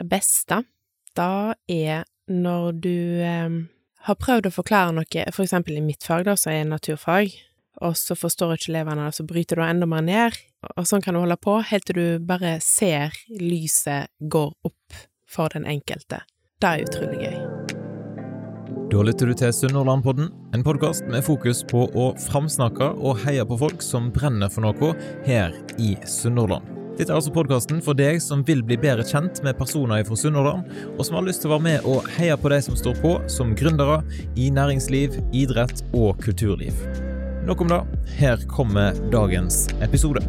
Det beste, da er når du eh, har prøvd å forklare noe, for eksempel i mitt fag, da, som er naturfag, og så forstår ikke elevene det, så bryter du enda mer ned, og sånn kan du holde på helt til du bare ser lyset går opp for den enkelte. Det er utrolig gøy. Da lytter du til Sunnhordlandpodden, en podkast med fokus på å framsnakke og heie på folk som brenner for noe her i Sunnhordland. Dette er altså podkasten for deg som vil bli bedre kjent med personer fra Sunnhordland, og som har lyst til å være med og heie på de som står på som gründere i næringsliv, idrett og kulturliv. Nok om det. Her kommer dagens episode.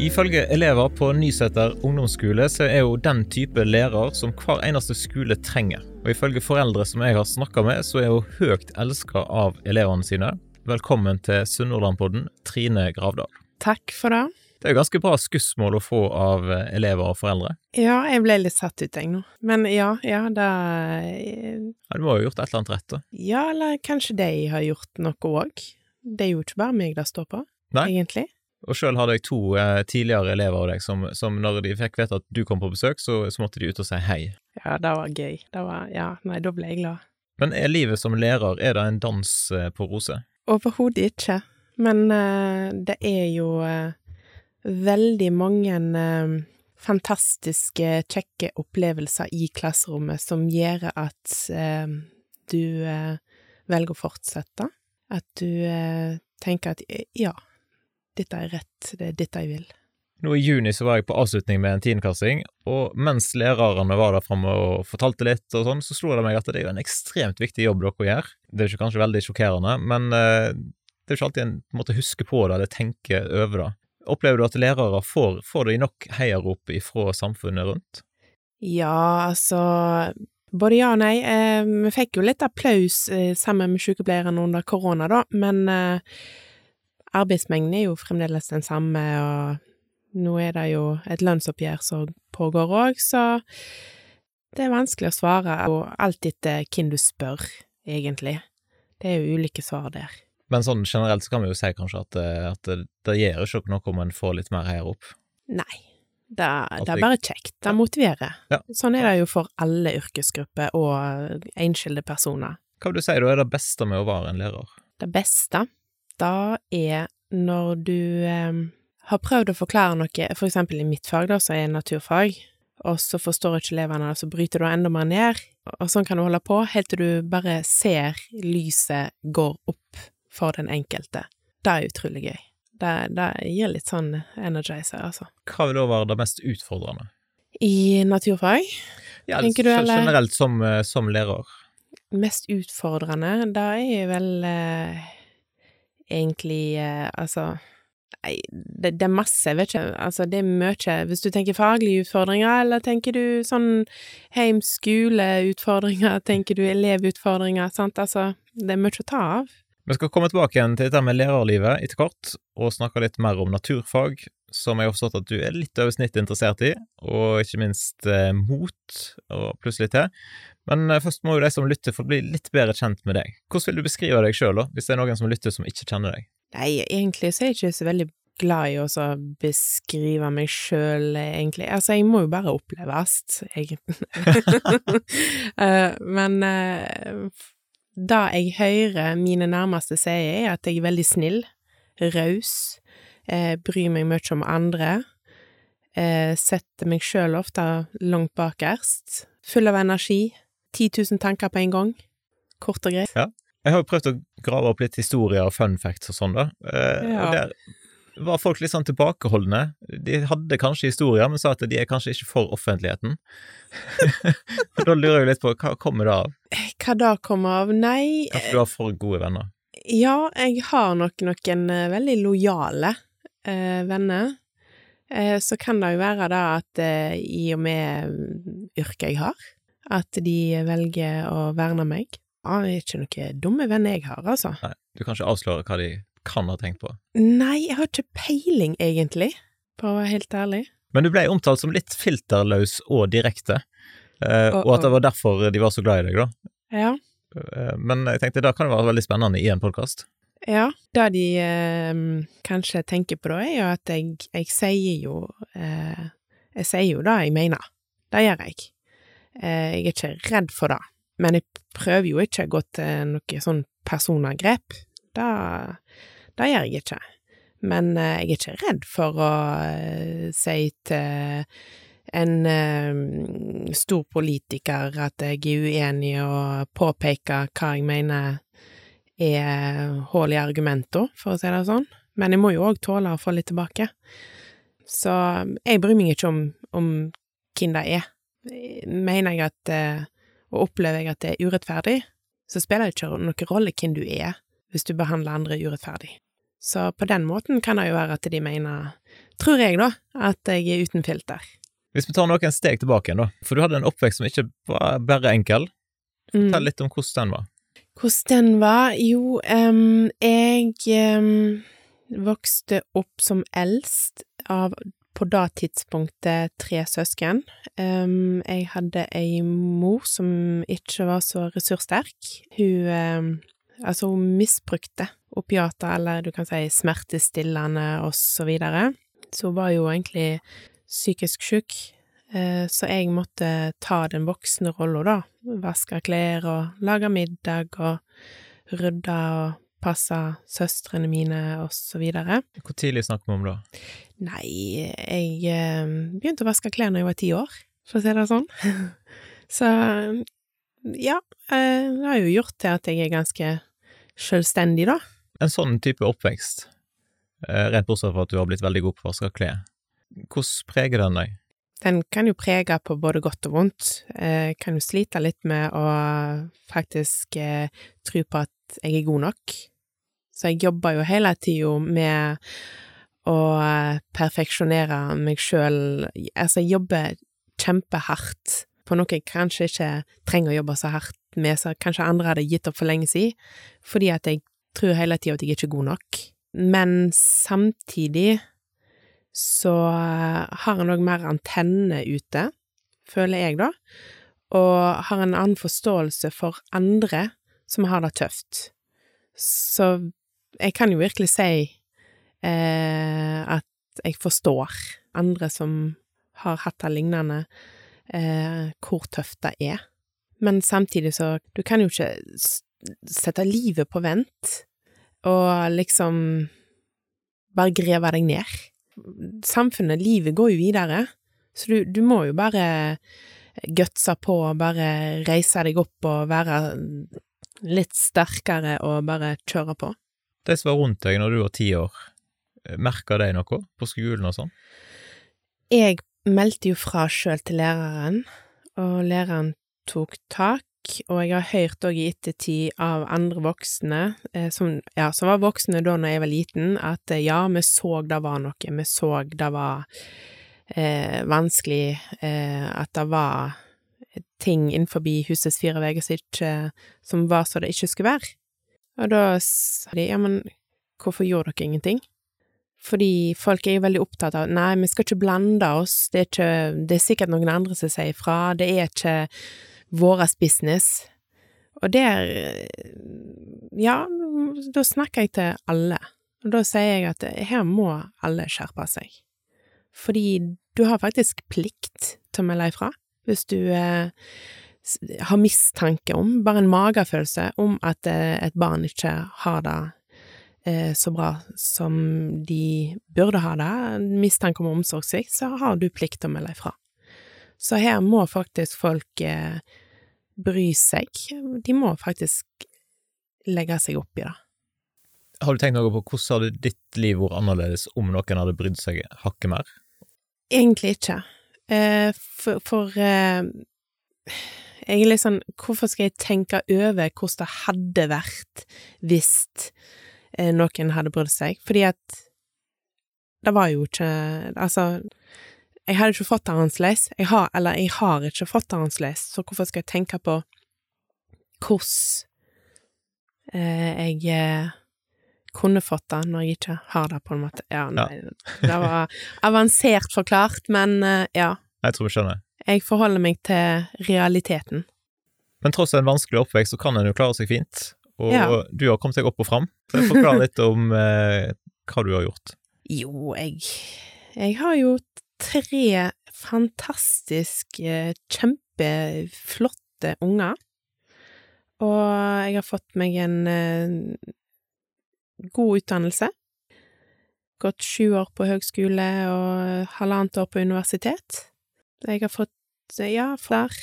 Ifølge elever på Nyseter ungdomsskole så er jo den type lærer som hver eneste skole trenger. Og ifølge foreldre som jeg har snakka med, så er hun høyt elska av elevene sine. Velkommen til Sunnhordlandpodden, Trine Gravdal. Takk for det. Det er jo ganske bra skussmål å få av elever og foreldre. Ja, jeg ble litt satt ut, jeg nå. Men ja, ja, det Ja, Du må jo ha gjort et eller annet rett, da. Ja, eller kanskje de har gjort noe òg. Det er jo ikke bare meg det står på, Nei. egentlig. Og sjøl hadde jeg to eh, tidligere elever av deg som, som når de fikk vite at du kom på besøk, så, så måtte de ut og si hei. Ja, det var gøy. Det var Ja, nei, da ble jeg glad. Men er livet som lærer, er det en dans eh, på roser? Overhodet ikke. Men eh, det er jo eh, veldig mange eh, fantastiske, kjekke opplevelser i klasserommet som gjør at eh, du velger å fortsette. At du tenker at ja, dette er rett, det er dette jeg vil. Nå i juni så var jeg på avslutning med en tiendeklassing, og mens lærerne var der framme og fortalte litt og sånn, så slo det meg at det er jo en ekstremt viktig jobb dere gjør. Det er jo kanskje veldig sjokkerende, men eh, det er jo ikke alltid en måte husker på det eller tenker over det. Opplever du at lærere får, får de nok heiarop ifra samfunnet rundt? Ja, altså Både ja og nei. Eh, vi fikk jo litt applaus eh, sammen med sykepleierne under korona, da, men eh, arbeidsmengden er jo fremdeles den samme, og nå er det jo et lønnsoppgjør som pågår òg, så det er vanskelig å svare, og alt etter hvem du spør, egentlig. Det er jo ulike svar der. Men sånn generelt så kan vi jo si kanskje at, eh, at det, det gjør ikke noe om en får litt mer heiarop. Nei. Det, det er bare kjekt. Det motiverer. Ja. Sånn er det jo for alle yrkesgrupper og enskilde personer. Hva vil du si da er det beste med å være en lærer? Det beste, da er når du eh, har prøvd å forklare noe, for eksempel i mitt fag, da, som er naturfag, og så forstår ikke elevene det, så bryter du enda mer ned, og sånn kan du holde på helt til du bare ser lyset går opp for den enkelte. Det er utrolig gøy. Det, det gir litt sånn energizer, altså. Hva vil da være det mest utfordrende? I naturfag, Ja, Tenker du, eller? Generelt som, eh, som lærer. mest utfordrende, da er vel eh, egentlig eh, Altså Nei, det, det er masse, vet ikke, altså det er mye. Hvis du tenker faglige utfordringer, eller tenker du sånn heim-skole-utfordringer, tenker du elevutfordringer, sant, altså det er mye å ta av. Vi skal komme tilbake igjen til dette med lærerlivet etter kort, og snakke litt mer om naturfag, som jeg har forstått at du er litt over snittet interessert i, og ikke minst eh, mot, og plutselig til. Men eh, først må jo de som lytter få bli litt bedre kjent med deg. Hvordan vil du beskrive deg sjøl, da, hvis det er noen som lytter som ikke kjenner deg? Nei, egentlig så er jeg ikke så veldig glad i å beskrive meg sjøl, egentlig. Altså, jeg må jo bare oppleves, egentlig. Eh, Men eh, det jeg hører mine nærmeste si, er at jeg er veldig snill, raus, eh, bryr meg mye om andre, eh, setter meg sjøl ofte langt bakerst, full av energi, 10 000 tanker på en gang, kort og greit. Jeg har jo prøvd å grave opp litt historier og fun facts og sånn, da. Eh, Ja. Og der var folk litt sånn tilbakeholdne. De hadde kanskje historier, men sa at de er kanskje ikke for offentligheten. da lurer jeg litt på, hva kommer det av? Hva da kommer av? Nei, Kanskje du har for gode venner? Ja, jeg har nok noen eh, veldig lojale eh, venner. Eh, så kan det jo være da at eh, i og med mm, yrket jeg har, at de velger å verne meg. Ja, det er ikke noen dumme venner jeg har, altså. Nei, du kan ikke avsløre hva de kan ha tenkt på. Nei, jeg har ikke peiling, egentlig, på å være helt ærlig. Men du ble omtalt som litt filterløs og direkte, eh, og at det var derfor de var så glad i deg, da. Ja. Eh, Men jeg tenkte da kan det være veldig spennende i en podkast. Ja, det de eh, kanskje tenker på da, er jo at jeg, jeg sier jo eh, Jeg sier jo det jeg mener. Det gjør jeg. Eh, jeg er ikke redd for det. Men jeg prøver jo ikke å gå til noe sånn personangrep. Det, det gjør jeg ikke. Men eh, jeg er ikke redd for å eh, si til en eh, stor politiker at jeg er uenig, og påpeke hva jeg mener er hull i argumenter, for å si det sånn. Men jeg må jo òg tåle å få litt tilbake. Så jeg bryr meg ikke om, om hvem det er. Mener jeg at eh, Og opplever jeg at det er urettferdig, så spiller det ikke noen rolle hvem du er, hvis du behandler andre urettferdig. Så på den måten kan det jo være at de mener, tror jeg da, at jeg er uten filter. Hvis vi tar noen steg tilbake igjen, da, for du hadde en oppvekst som ikke var bare enkel. Mm. Fortell litt om hvordan den var. Hvordan den var? Jo, um, jeg um, vokste opp som eldst av på det tidspunktet tre søsken. Um, jeg hadde ei mor som ikke var så ressurssterk. Hun altså, hun misbrukte opiater, eller du kan si smertestillende, og så videre. Så hun var jo egentlig psykisk syk. Eh, Så jeg måtte ta den voksne rolla, da. Vaske klær og lage middag og rydde og passe søstrene mine og så videre. Hvor tidlig snakker vi om da? Nei, jeg eh, begynte å vaske klær da jeg var ti år, for å si det sånn. Så ja, eh, det har jo gjort til at jeg er ganske selvstendig, da. En sånn type oppvekst, rett rent bortsett fra at du har blitt veldig god på å vaske klær, hvordan preger den deg? Den kan jo prege på både godt og vondt. Eh, kan jo slite litt med å faktisk eh, tro på at jeg er god nok. Så jeg jobber jo hele tida med å eh, perfeksjonere meg sjøl. Altså, jeg jobber kjempehardt på noe jeg kanskje ikke trenger å jobbe så hardt med, så kanskje andre hadde gitt opp for lenge siden, fordi at jeg tror hele tida at jeg ikke er god nok. Men samtidig så har en òg mer antenne ute, føler jeg da, og har en annen forståelse for andre som har det tøft. Så jeg kan jo virkelig si eh, at jeg forstår andre som har hatt det lignende, eh, hvor tøft det er. Men samtidig så Du kan jo ikke sette livet på vent og liksom bare grave deg ned samfunnet, livet går jo videre, så du, du må jo bare gutse på og bare reise deg opp og være litt sterkere og bare kjøre på. De som var rundt deg når du var ti år, merka de noe på skolen og sånn? Jeg meldte jo fra sjøl til læreren, og læreren tok tak, og jeg har hørt òg i ettertid av andre voksne, eh, som, ja, som var voksne da når jeg var liten, at eh, ja, vi så det var noe, vi så det var eh, vanskelig, eh, at det var ting innenfor husets fire vegger som ikke som var så det ikke skulle være. Og da sa de ja, men hvorfor gjorde dere ingenting? Fordi folk er jo veldig opptatt av nei, vi skal ikke blande oss, det er ikke Det er sikkert noen andre som sier fra, det er ikke våres business. Og der Ja, da snakker jeg til alle. Og da sier jeg at her må alle skjerpe seg. Fordi du har faktisk plikt til å melde ifra hvis du eh, har mistanke om, bare en magefølelse om at eh, et barn ikke har det eh, så bra som de burde ha det, mistanke om omsorgssvikt, så har du plikt til å melde ifra. Så her må faktisk folk eh, bry seg. De må faktisk legge seg opp i det. Har du tenkt noe på hvordan hadde ditt liv vært annerledes om noen hadde brydd seg hakket mer? Egentlig ikke. Eh, for for eh, litt sånn Hvorfor skal jeg tenke over hvordan det hadde vært hvis eh, noen hadde brydd seg? Fordi at det var jo ikke Altså, jeg hadde ikke fått det annerledes. Jeg har, eller jeg har ikke fått det annerledes, så hvorfor skal jeg tenke på hvordan eh, jeg eh, kunne fått det når jeg ikke har det, på en måte. Ja, nei, det var avansert forklart, men eh, ja. Jeg tror vi skjønner. Jeg forholder meg til realiteten. Men tross en vanskelig oppvekst, så kan en jo klare seg fint. og Ja. du har kommet deg opp og fram. Så Forklar litt om eh, hva du har gjort. Jo, jeg Jeg har jo tre fantastiske, kjempeflotte unger. Og jeg har fått meg en eh, god utdannelse. Gått sju år på høgskole og halvannet år på universitet. Jeg har fått, eh, ja, flere.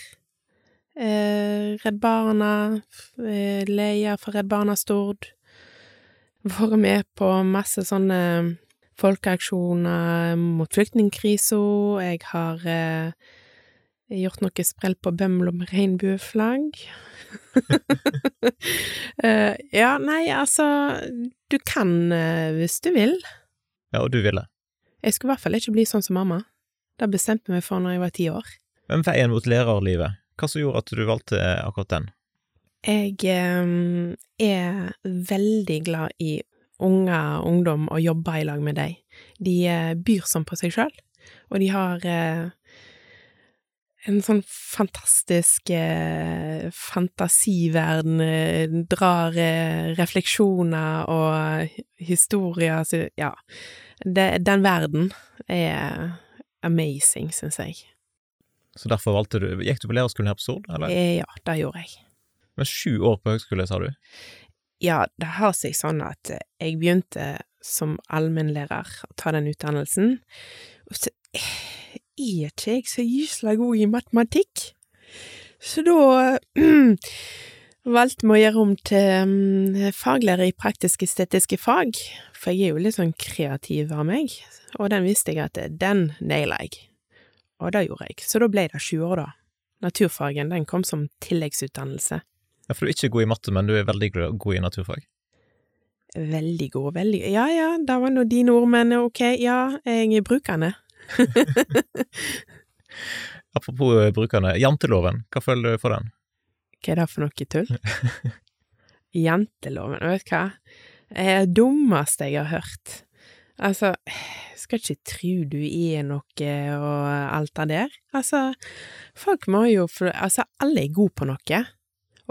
Eh, Redd Barna, eh, Leia fra Redd Barna Stord. Vært med på masse sånne folkeaksjoner mot flyktningkrisa. Jeg har eh, gjort noe sprell på Bømlo med regnbueflagg. uh, ja, nei, altså Du kan uh, hvis du vil. Ja, og du ville. Jeg skulle i hvert fall ikke bli sånn som mamma. Det bestemte jeg meg for når jeg var ti år. Men veien mot lærerlivet, hva som gjorde at du valgte akkurat den? Jeg um, er veldig glad i unger, ungdom, og jobber i lag med deg. De eh, byr sånn på seg sjøl, og de har eh, en sånn fantastisk eh, fantasiverden, eh, drar eh, refleksjoner og historier så, Ja, det, den verden er amazing, syns jeg. Så derfor valgte du Gikk du på lærerskolen her på Stord, eller? Ja, det gjorde jeg. Men sju år på høgskole, sa du? Ja, det har seg sånn at eh, jeg begynte som allmennlærer å ta den utdannelsen, og så eh, er ikke jeg så gysla god i matematikk. Så da eh, valgte vi å gjøre om til mm, faglærer i praktisk-estetiske fag, for jeg er jo litt sånn kreativ av meg, og den visste jeg at den naila jeg. Og det gjorde jeg, så da ble det sju år, da. Naturfagen, den kom som tilleggsutdannelse. Ja, For du er ikke god i matte, men du er veldig god i naturfag. Veldig god, veldig Ja ja, det var nå dine ord, men ok, ja, jeg er brukende. Apropos eh, brukerne, janteloven, hva føler du for den? Hva er det for noe tull? Janteloven, vet du hva? Det er det dummeste jeg har hørt. Altså, skal ikke tru du er noe og alt det der. Altså, folk må jo få Altså, alle er gode på noe.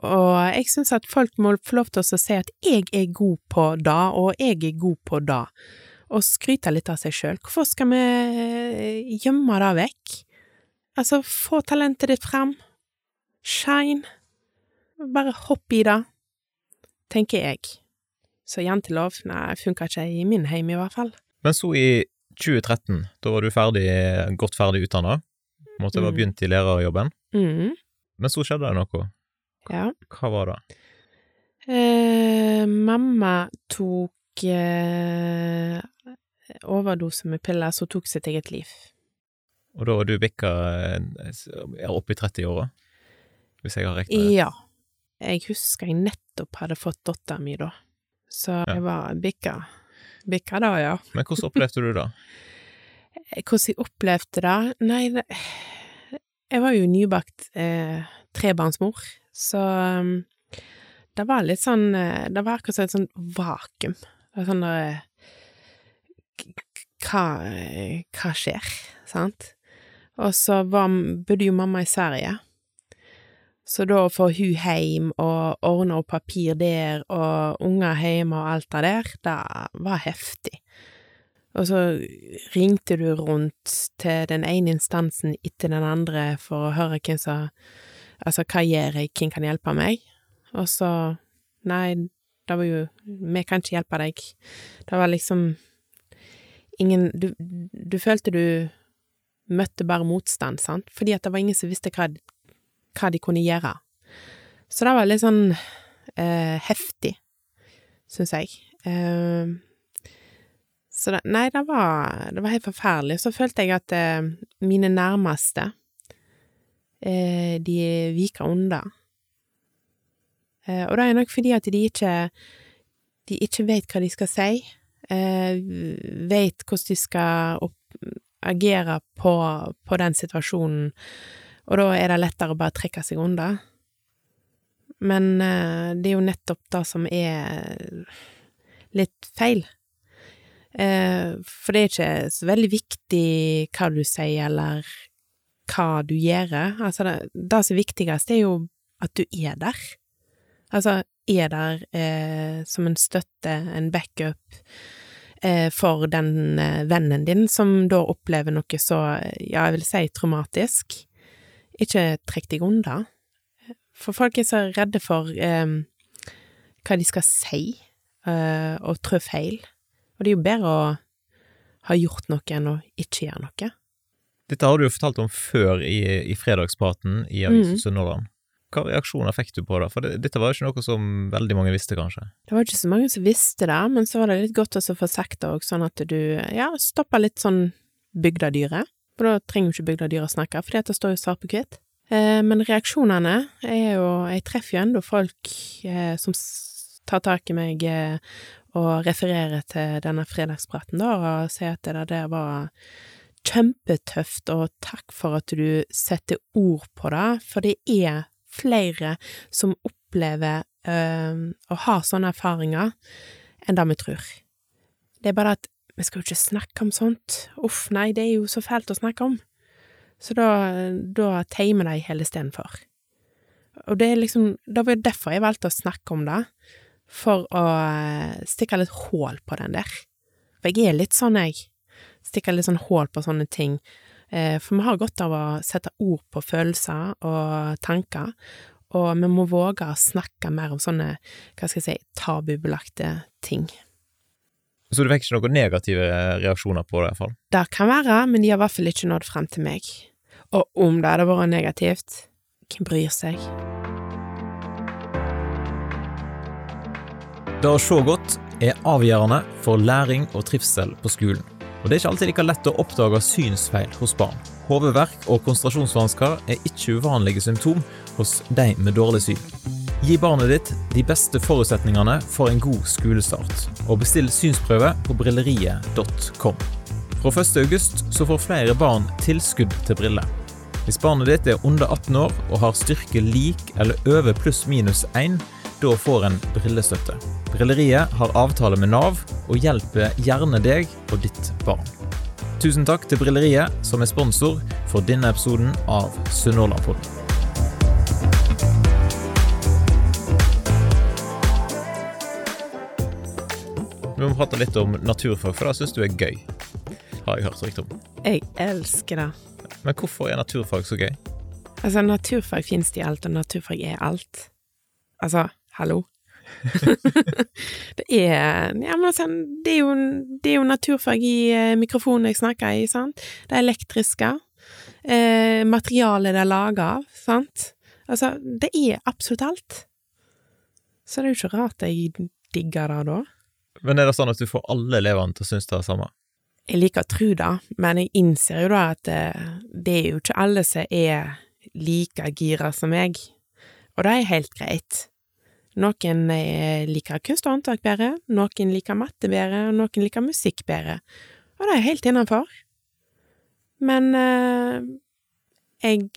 Og jeg syns at folk må få lov til å si at jeg er god på det, og jeg er god på det. Og skryte litt av seg sjøl. Hvorfor skal vi eh, gjemme det vekk? Altså, få talentet ditt fram. Shine. Bare hopp i det, tenker jeg. Så jantelov, nei, funka ikke i min heim i hvert fall. Men så i 2013, da var du ferdig, godt ferdig utdanna, måtte ha Mm. begynt i lærerjobben, Mm. men så skjedde det noe. Ja. Hva var det? Eh, mamma tok eh, overdose med piller, så tok sitt eget liv. Og da var du bikka opp i 30-åra, hvis jeg har riktig? Ja. Jeg husker jeg nettopp hadde fått dattera min da, så Ja. jeg var bikka. Bikka da, ja. Men hvordan opplevde du det? Hvordan jeg opplevde det? Nei, det, jeg var jo nybakt eh, trebarnsmor, så um, det var litt sånn eh, Det var akkurat som et sånn vakuum. Det var sånn der k- hva, eh, hva skjer? Sant? Og så var, bodde jo mamma i Sverige. Så da å få hun hjem og ordne opp papir der, og unger hjemme og alt det der, det var heftig. Og så ringte du rundt til den ene instansen etter den andre for å høre hvem som Altså, hva gjør jeg, hvem kan hjelpe meg? Og så Nei, det var jo Vi kan ikke hjelpe deg. Det var liksom ingen Du, du følte du møtte bare motstand, sant? Fordi at det var ingen som visste hva, hva de kunne gjøre. Så det var litt sånn eh, heftig, syns jeg. Eh, så det, nei, det var, det var helt forferdelig. Så følte jeg at eh, mine nærmeste, eh, de viker unna. Eh, og det er nok fordi at de ikke, de ikke vet hva de skal si, eh, vet hvordan de skal opp, agere på, på den situasjonen, og da er det lettere å bare trekke seg unna. Men eh, det er jo nettopp det som er litt feil. Eh, for det er ikke så veldig viktig hva du sier, eller hva du gjør. Altså, det, det som er viktigst, er jo at du er der. Altså, er der eh, som en støtte, en backup, eh, for den eh, vennen din som da opplever noe så, ja, jeg vil si traumatisk. Ikke trekk deg unna. For folk er så redde for eh, hva de skal si, eh, og trå feil. Og det er jo bedre å ha gjort noe enn å ikke gjøre noe. Dette har du jo fortalt om før i, i fredagspraten i Avisen mm. Sunnhordland. Hva reaksjoner fikk du på det? For det, dette var jo ikke noe som veldig mange visste, kanskje. Det var ikke så mange som visste det, men så var det litt godt å få sagt det òg, sånn at du, ja, stopper litt sånn bygdadyret. For da trenger jo ikke bygdadyret snakke, for dette det står jo hvitt. Eh, men reaksjonene er jo Jeg treffer jo enda folk eh, som tar tak i meg eh, og refererer til denne fredagspraten, da, og sier at det der var kjempetøft, og takk for at du setter ord på det, for det er flere som opplever øh, å ha sånne erfaringer enn det vi tror. Det er bare at vi skal jo ikke snakke om sånt. Uff, nei, det er jo så fælt å snakke om. Så da, da teimer de hele istedenfor. Og det er liksom, det var derfor jeg valgte å snakke om det, for å eh, stikke litt hål på den der. For jeg er litt sånn, jeg. Stikker litt sånn hål på sånne ting. Eh, For vi har godt av å sette ord på følelser og tanker, og vi må våge å snakke mer om sånne, hva skal jeg si, tabubelagte ting. Så du fikk ikke noen negative reaksjoner på det, i hvert fall? Det kan være, men de har i hvert fall ikke nådd frem til meg. Og om det hadde vært negativt, hvem bryr seg? Det å se godt er avgjørende for læring og trivsel på skolen. Og det er ikke alltid like lett å oppdage synsfeil hos barn. Hodeverk og konsentrasjonsvansker er ikke uvanlige symptom hos de med dårlig syn. Gi barnet ditt de beste forutsetningene for en god skolestart, og bestill synsprøve på brilleriet.com. Fra 1. august så får flere barn tilskudd til briller. Hvis barnet ditt er under 18 år og har styrke lik eller over pluss minus 1, da får en brillestøtte. Brilleriet har avtale med Nav og hjelper gjerne deg og ditt barn. Tusen takk til Brilleriet, som er sponsor for denne episoden av Sunnhordlandpodden. Vi må prate litt om naturfag, for det syns du er gøy. Har jeg hørt riktig om. Jeg elsker det. Men hvorfor er naturfag så gøy? Altså, naturfag finnes det i alt, og naturfag er alt. Altså, hallo? det er Ja, men altså, det er jo, det er jo naturfag i eh, mikrofonen jeg snakker i, sant? Det er elektriske. Eh, materialet det er laga av, sant? Altså, det er absolutt alt. Så det er jo ikke rart jeg digger det da. Men er det sånn at du får alle elevene til å synes det er det samme? Jeg liker å tro det, men jeg innser jo da at eh, det er jo ikke alle som er like gira som meg, og det er helt greit. Noen eh, liker kunst og håndverk bedre, noen liker matte bedre, og noen liker musikk bedre, og det er helt innenfor. Men eh, jeg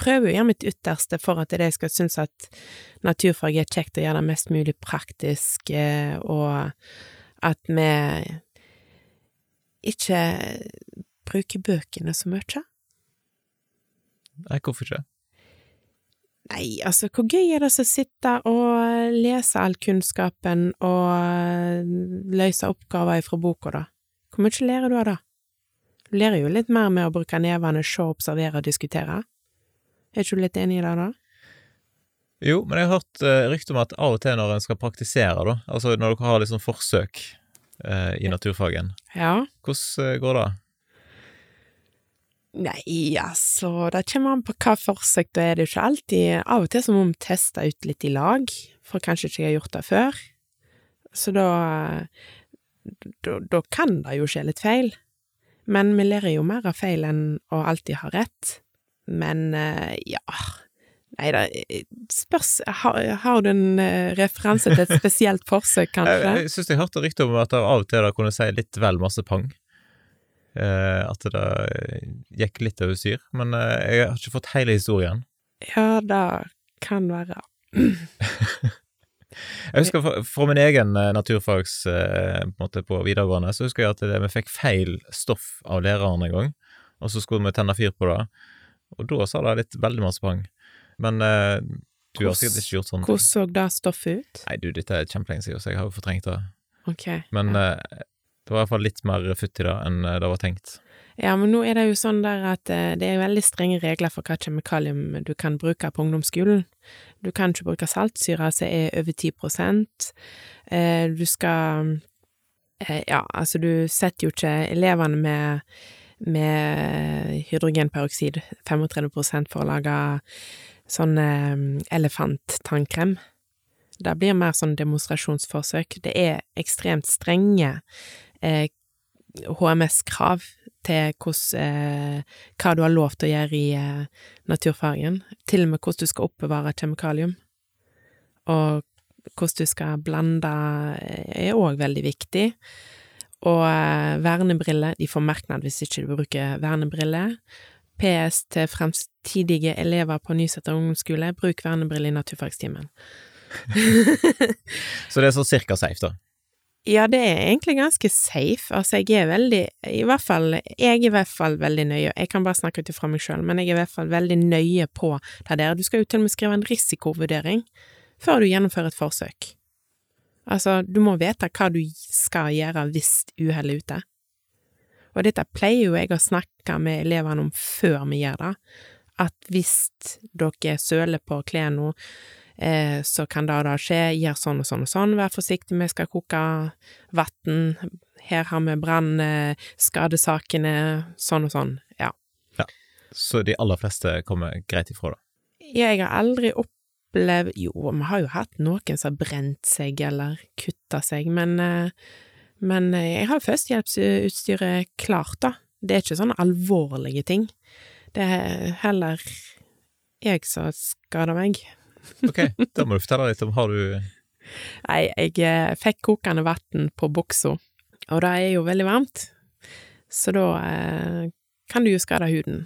prøver å gjøre mitt ytterste for at jeg skal synes at naturfag er kjekt å gjøre det mest mulig praktisk, eh, og at vi ikke bruker bøkene så mye. Nei, hvorfor ikke? Nei, altså, hvor gøy er det å sitte og lese all kunnskapen og løse oppgaver fra boka, da? Hvor mye lærer du av det? Du lærer jo litt mer med å bruke nevene, se, observere og diskutere. Er ikke du litt enig i det, da? Jo, men jeg har hørt uh, rykte om at av og til når en skal praktisere, da, altså når dere har liksom forsøk eh, i naturfagen, Ja. hvordan eh, går det? Nei, altså, det kommer an på hva forsøk det er. Det jo ikke alltid Av og til så må vi teste ut litt i lag, for kanskje ikke jeg har gjort det før. Så da Da, da kan det jo skje litt feil. Men vi lærer jo mer av feil enn å alltid ha rett. Men eh, ja Nei da, spørs Har, har du en eh, referanse til et spesielt forsøk, Jeg, kanskje? jeg syns jeg hørte rykte om at av og til det kunne si litt vel masse pang. Eh, at det gikk litt over styr. Men eh, jeg har ikke fått hele historien. Ja, det kan være. Jeg husker fra, min egen eh, naturfags eh, på, på videregående, så husker jeg at det, vi fikk feil stoff av læreren en gang, og så skulle vi tenne fyr på det, og da sa det litt veldig masse pang. Men eh, Du har sikkert ikke gjort sånn. Hvordan så det stoffet ut? Nei, du, dette er kjempelenge siden, så jeg har jo fortrengt det. Okay, Men ja. eh, det var i hvert fall litt mer futt i det enn eh, det var tenkt. ja, men nå er det jo sånn der at eh, det er veldig strenge regler for hva kjemikalium du kan bruke på ungdomsskolen. Du kan ikke bruke saltsyre som er over 10 prosent. Eh, du skal Ja, altså, du setter jo ikke elevene med med hydrogenperoksid, 35% for å lage sånn elefanttannkrem. Det blir mer sånn demonstrasjonsforsøk. Det er ekstremt strenge HMS-krav til hvordan, eh, hva du har lov til å gjøre i eh, naturfagen. Til og med hvordan du skal oppbevare kjemikalium. Og hvordan du skal blande eh, er òg veldig viktig. Og eh, vernebriller, de får merknad hvis ikke du bruker vernebriller. PS til fremtidige elever på Nyseter ungdomsskole, bruk vernebriller i naturfagstimen. Så det er sånn cirka safe, da. Ja, det er egentlig ganske safe. Altså, jeg er veldig I hvert fall Jeg er i hvert fall veldig nøye. Jeg kan bare snakke ut ifra meg sjøl, men jeg er i hvert fall veldig nøye på det der. Du skal jo til og med skrive en risikovurdering før du gjennomfører et forsøk. Altså, du må vite hva du skal gjøre hvis uhellet er ute. Og dette pleier jo jeg å snakke med elevene om før vi gjør det, at hvis dere søler på klærne eh, så kan det da skje, gjør sånn og sånn og sånn, vær forsiktig, vi skal koke vann, her har vi brannskadesakene, sånn og sånn, ja. Så de aller fleste kommer greit ifra, da. Jeg har aldri opplevd Jo, vi har jo hatt noen som har brent seg eller kutta seg, men, eh, men jeg har førstehjelpsutstyret klart, da. Det er ikke sånne alvorlige ting. Det er heller jeg som skader meg. Ok, da må du fortelle litt om Har du Nei, jeg eh, fikk kokende vann på buksa, og det er jo veldig varmt, så da eh, kan du jo skade huden.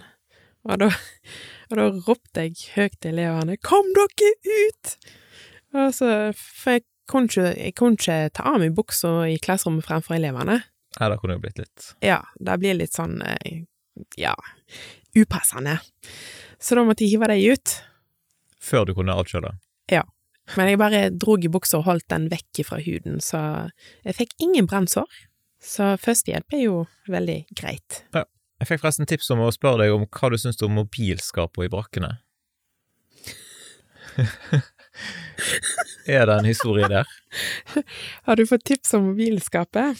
Og da, og da ropte jeg høyt til elevene 'Kom dere ut!' Og så, for jeg kunne ikke, jeg kunne ikke ta av meg buksa i klasserommet fremfor elevene. Nei, det kunne jo blitt litt Ja, det blir litt sånn, eh, ja, upassende. Så da måtte jeg hive dem ut. Før du kunne avkjøle. Men jeg bare drog i buksa og holdt den vekk fra huden, så jeg fikk ingen brannsår. Så førstehjelp er jo veldig greit. Jeg fikk forresten tips om å spørre deg om hva du syns om mobilskapene i brakkene. er det en historie der? Har du fått tips om mobilskapet?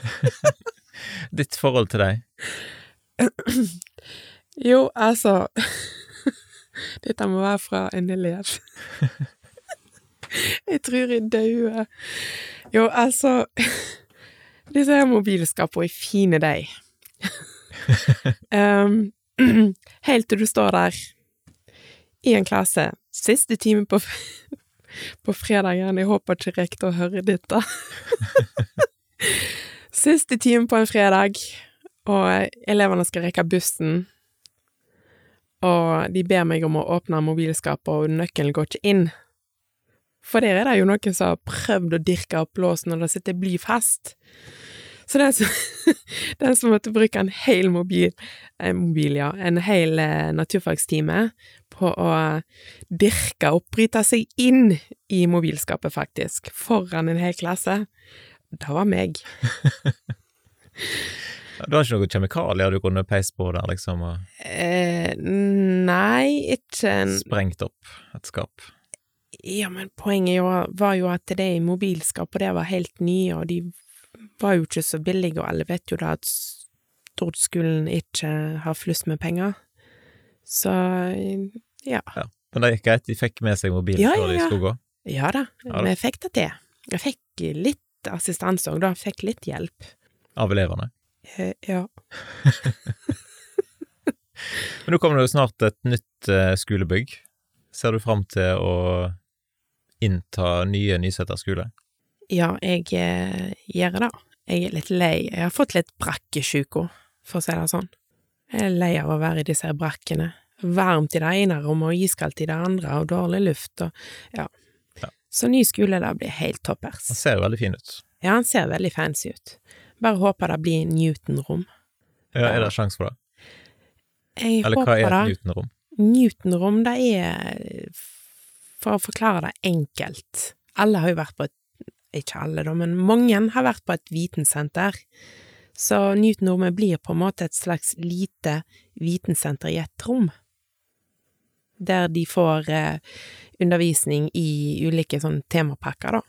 Ditt forhold til deg? Jo, altså Dette må være fra en elev. Jeg tror jeg dauer. Jo, altså Disse her mobilskapene er fine, de. um, helt til du står der i en klasse, siste time på, på fredagen, jeg håper ikke rektor hører dette. siste time på en fredag, og elevene skal rekke bussen, og de ber meg om å åpne mobilskapet, og nøkkelen går ikke inn. For der er det jo noen som har prøvd å dirke opp låsen, og det sitter bly fast. Så den som, den som måtte bruke en hel mobil, en, mobil ja, en hel eh, naturfagstime på å dirke opp, bryte seg inn i mobilskapet, faktisk, foran en hel klasse, det var meg. Du har ikke noen kjemikalier du kunne peist på der, liksom, og Eh, nei, ikke en sprengt opp et skap? Ja, men poenget jo, var jo at det i og det var helt nye, og de var jo ikke så billige, og alle vet jo da at Stord-skolen ikke har flust med penger. Så ja. Men det gikk greit, de fikk med seg mobilen Ja, før ja, de ja. skulle gå? Ja da, Ja vi fikk det til. Jeg fikk litt assistanse òg, da. Fikk litt hjelp. Av elevene? Eh, ja. Men nå kommer det jo snart et nytt eh, skolebygg. Ser du fram til å innta nye Nyseter skole? Ja, jeg eh, gjør det. Jeg er litt lei. Jeg har fått litt brakkesjuka, for å si det sånn. Jeg er lei av å være i disse brakkene. Varmt i det ene rommet og iskaldt i det andre, og dårlig luft og ja. Ja. Så ny skole, det blir helt toppers. Den ser veldig fin ut. Ja, han ser veldig fancy ut. Bare håper det blir Newton-rom. Ja, er det sjanse for det? Jeg Eller hva er et Newton-rom? Newton-rom, det er For å forklare det enkelt Alle har jo vært på et Ikke alle, da, men mange har vært på et vitensenter. Så Newton-rommet blir på en måte et slags lite vitensenter i ett rom. Der de får eh, undervisning i ulike sånn temapakker, da.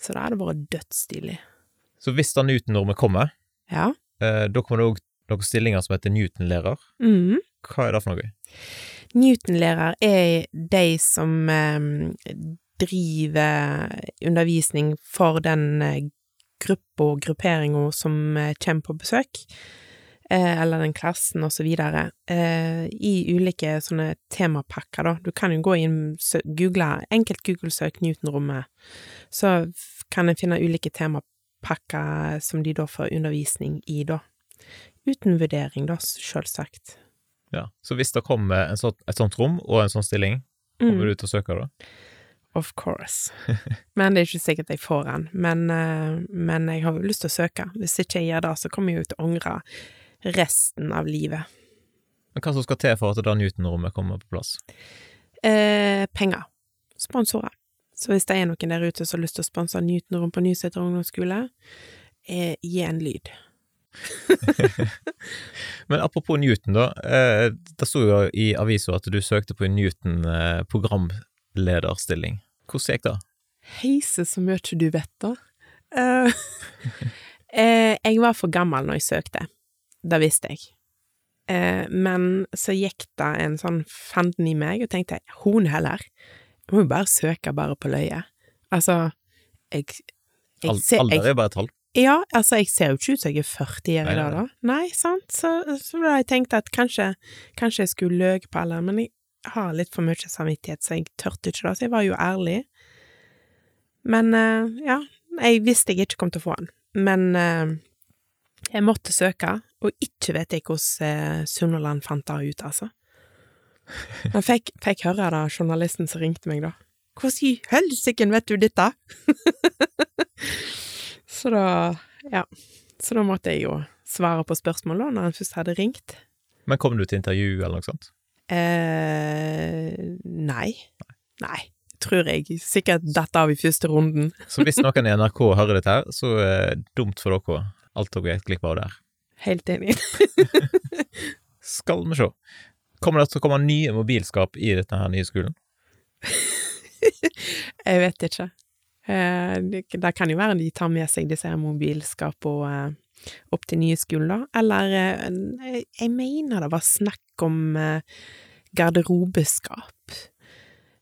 Så det hadde vært dødsstilig. Så hvis da Newton-rommet kommer, Ja. eh, da kommer det òg noen stillinger som heter Newton-lærer. Mm. Hva er det for noe? Newton-lærer er de som eh, driver undervisning for den eh, gruppa og grupperinga som eh, kommer på besøk, eh, eller den klassen og så videre, eh, i ulike sånne temapakker, da. Du kan jo gå inn, og google, enkelt Google-søk Newton-rommet, så kan en finne ulike temapakker som de da får undervisning i, da. Uten vurdering, da, sjølsagt. Ja. Så hvis det kommer en sånn, et sånt rom og en sånn stilling, kommer Mm. du til å søke da? Of course. Men det er ikke sikkert jeg får den. Men, eh, men jeg har jo lyst til å søke. Hvis ikke jeg gjør det, så kommer jeg jo til å angre resten av livet. Men hva som skal til for at det Newton-rommet kommer på plass? Eh, penger. Sponsorer. Så hvis det er noen der ute som har lyst til å sponse Newton-rom på Nyseter ungdomsskole, eh, gi en lyd. Men apropos Newton, da. Eh, det sto jo i avisa at du søkte på en Newton-programlederstilling. Hvordan gikk det? Heise så mye du vet, da. Eh, eh, jeg var for gammel når jeg søkte. Det visste jeg. Eh, men så gikk det en sånn fanden i meg, og tenkte hun heller. Jo bare søke bare på løye. Altså, jeg, jeg ser, alder er bare et tall. Ja, altså, jeg ser jo ikke ut som jeg er 40 år i dag, da. Nei, sant? Så, så da jeg tenkte at kanskje, kanskje jeg skulle løge på alderen, men jeg har litt for mye samvittighet, så jeg tørte ikke det, så jeg var jo ærlig. Men uh, ja, jeg visste jeg ikke kom til å få den. Men uh, jeg måtte søke, og ikke vet jeg hvordan uh, Sunnhordland fant det ut, altså. Men fikk, fikk høre det journalisten som ringte meg, da. Hvordan i helsike vet du dette? Så da, ja. Så da måtte jeg jo svare på spørsmål da, når han først hadde ringt. Men kom du til intervju eller noe sånt? Eh, nei. Nei. Tror jeg sikkert datt av i første runden. Så hvis noen i NRK hører dette her, så det dumt for dere alt dere gikk glipp av der. Helt enig. Skal vi se. Kommer det til å komme nye mobilskap i dette her nye skolen? Jeg vet ikke. Eh, det, kan jo være de tar med seg disse mobilskapene og opp til nye skolen, da. Eller eh, jeg mener det var snakk om eh, garderobeskap.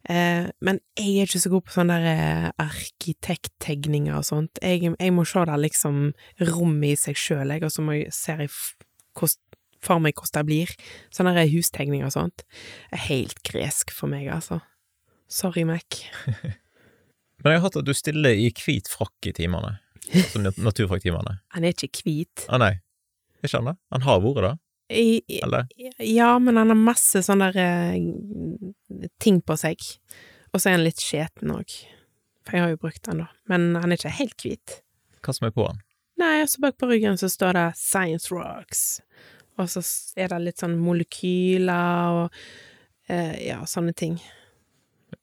Eh, men jeg er ikke så god på sånne eh, arkitekttegninger og sånt. Jeg, jeg må se det liksom rommet i seg sjøl, jeg, og så må jeg se hvordan- for meg hvordan det blir. Sånne hustegninger og sånt. er helt gresk for meg, altså. Sorry, Mac. Men jeg har hørt at du stiller i hvit frakk i timene. Som nat- naturfagtimene. Han er ikke hvit. Å nei, ikke han det? Han har vært det, eller? ja, men han har masse sånne der eh, ting på seg. Og så er han litt skjeten òg. For jeg har jo brukt han, da. Men han er ikke helt hvit. Hva som er på han? Nei, altså så bak på ryggen så står det Science Rocks. Og så er det litt sånn molekyler og eh, ja, sånne ting.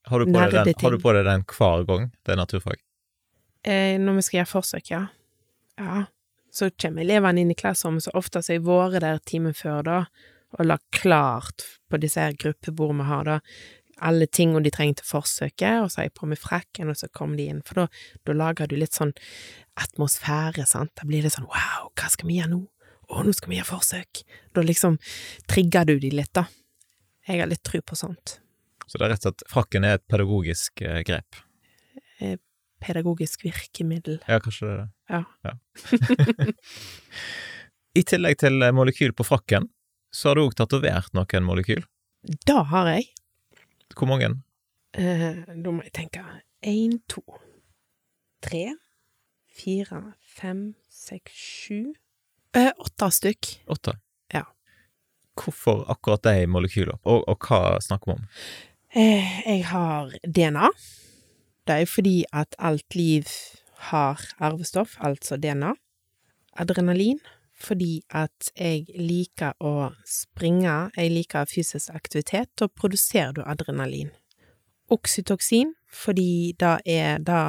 Har du på deg den, Nerdeting. har du på deg den hver gang det er naturfag? Eh, når vi skal gjøre forsøk, ja. Ja. Så kommer elevene inn i klasserommet, så ofte så har jeg vært der timen før, da, og lagt klart på disse her gruppebordene vi har, da, alle tingene de trenger til forsøket, og så har jeg på meg frakken, og så kommer de inn, for da, da lager du litt sånn atmosfære, sant, da blir det sånn wow, hva skal vi gjøre nå? Å, nå skal vi gjøre forsøk. Da liksom trigger du de litt, da. Jeg har litt tro på sånt. Så det er rett og slett frakken er et pedagogisk eh, grep? Pedagogisk virkemiddel. Ja, kanskje det er det. Ja. I tillegg til eh, molekyl på frakken, så har du òg tatovert noen molekyl. Da har jeg. Hvor mange? Eh, da må jeg tenke én, to, tre, fire, fem, seks, sju eh, Åtte stykk. Åtte? Ja. Hvorfor akkurat de molekylene, og, og hva snakker vi om? Eh, jeg har DNA. Det er fordi at alt liv har arvestoff, altså DNA. Adrenalin, fordi at jeg liker å springe, jeg liker fysisk aktivitet, og produserer du adrenalin. Oksytoksin, fordi det er det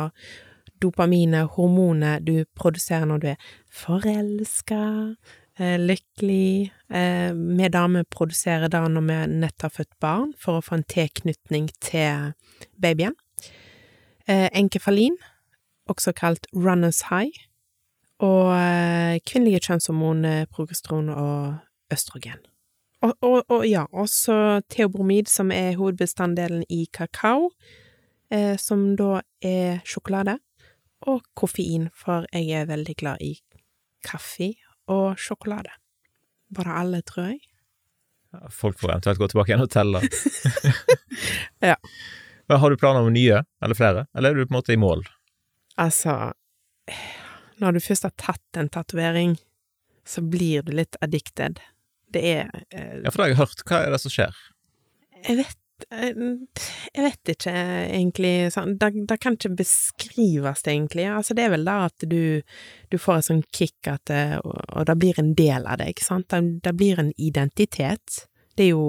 dopaminet, hormonet, du produserer når du er forelska, eh, lykkelig. Eh, vi damer produserer da når vi nett har født barn, for å få en tilknytning til babyen. Eh, enkefalin, også kalt runners high, og kvinnelige kjønnshormon, progesteron og østrogen. Og, og, og ja, også teobromid, som er hovedbestanddelen i kakao, som da er sjokolade, og koffein, for jeg er veldig glad i kaffe og sjokolade. Bare alle, tror jeg. Folk får eventuelt gå tilbake igjen og telle. Ja. Har du planer om nye, eller flere, eller er du på en måte i mål? Altså, når du først har tatt en tatovering, så blir du litt addicted. Det er eh, Ja, for det har jeg hørt. Hva er det som skjer? Jeg vet Jeg vet ikke egentlig sånn Det, det kan ikke beskrives, egentlig. Altså, det er vel da at du, du får et sånn kick at det, og, det blir en del av deg, sant? Det, det blir en identitet. Det er jo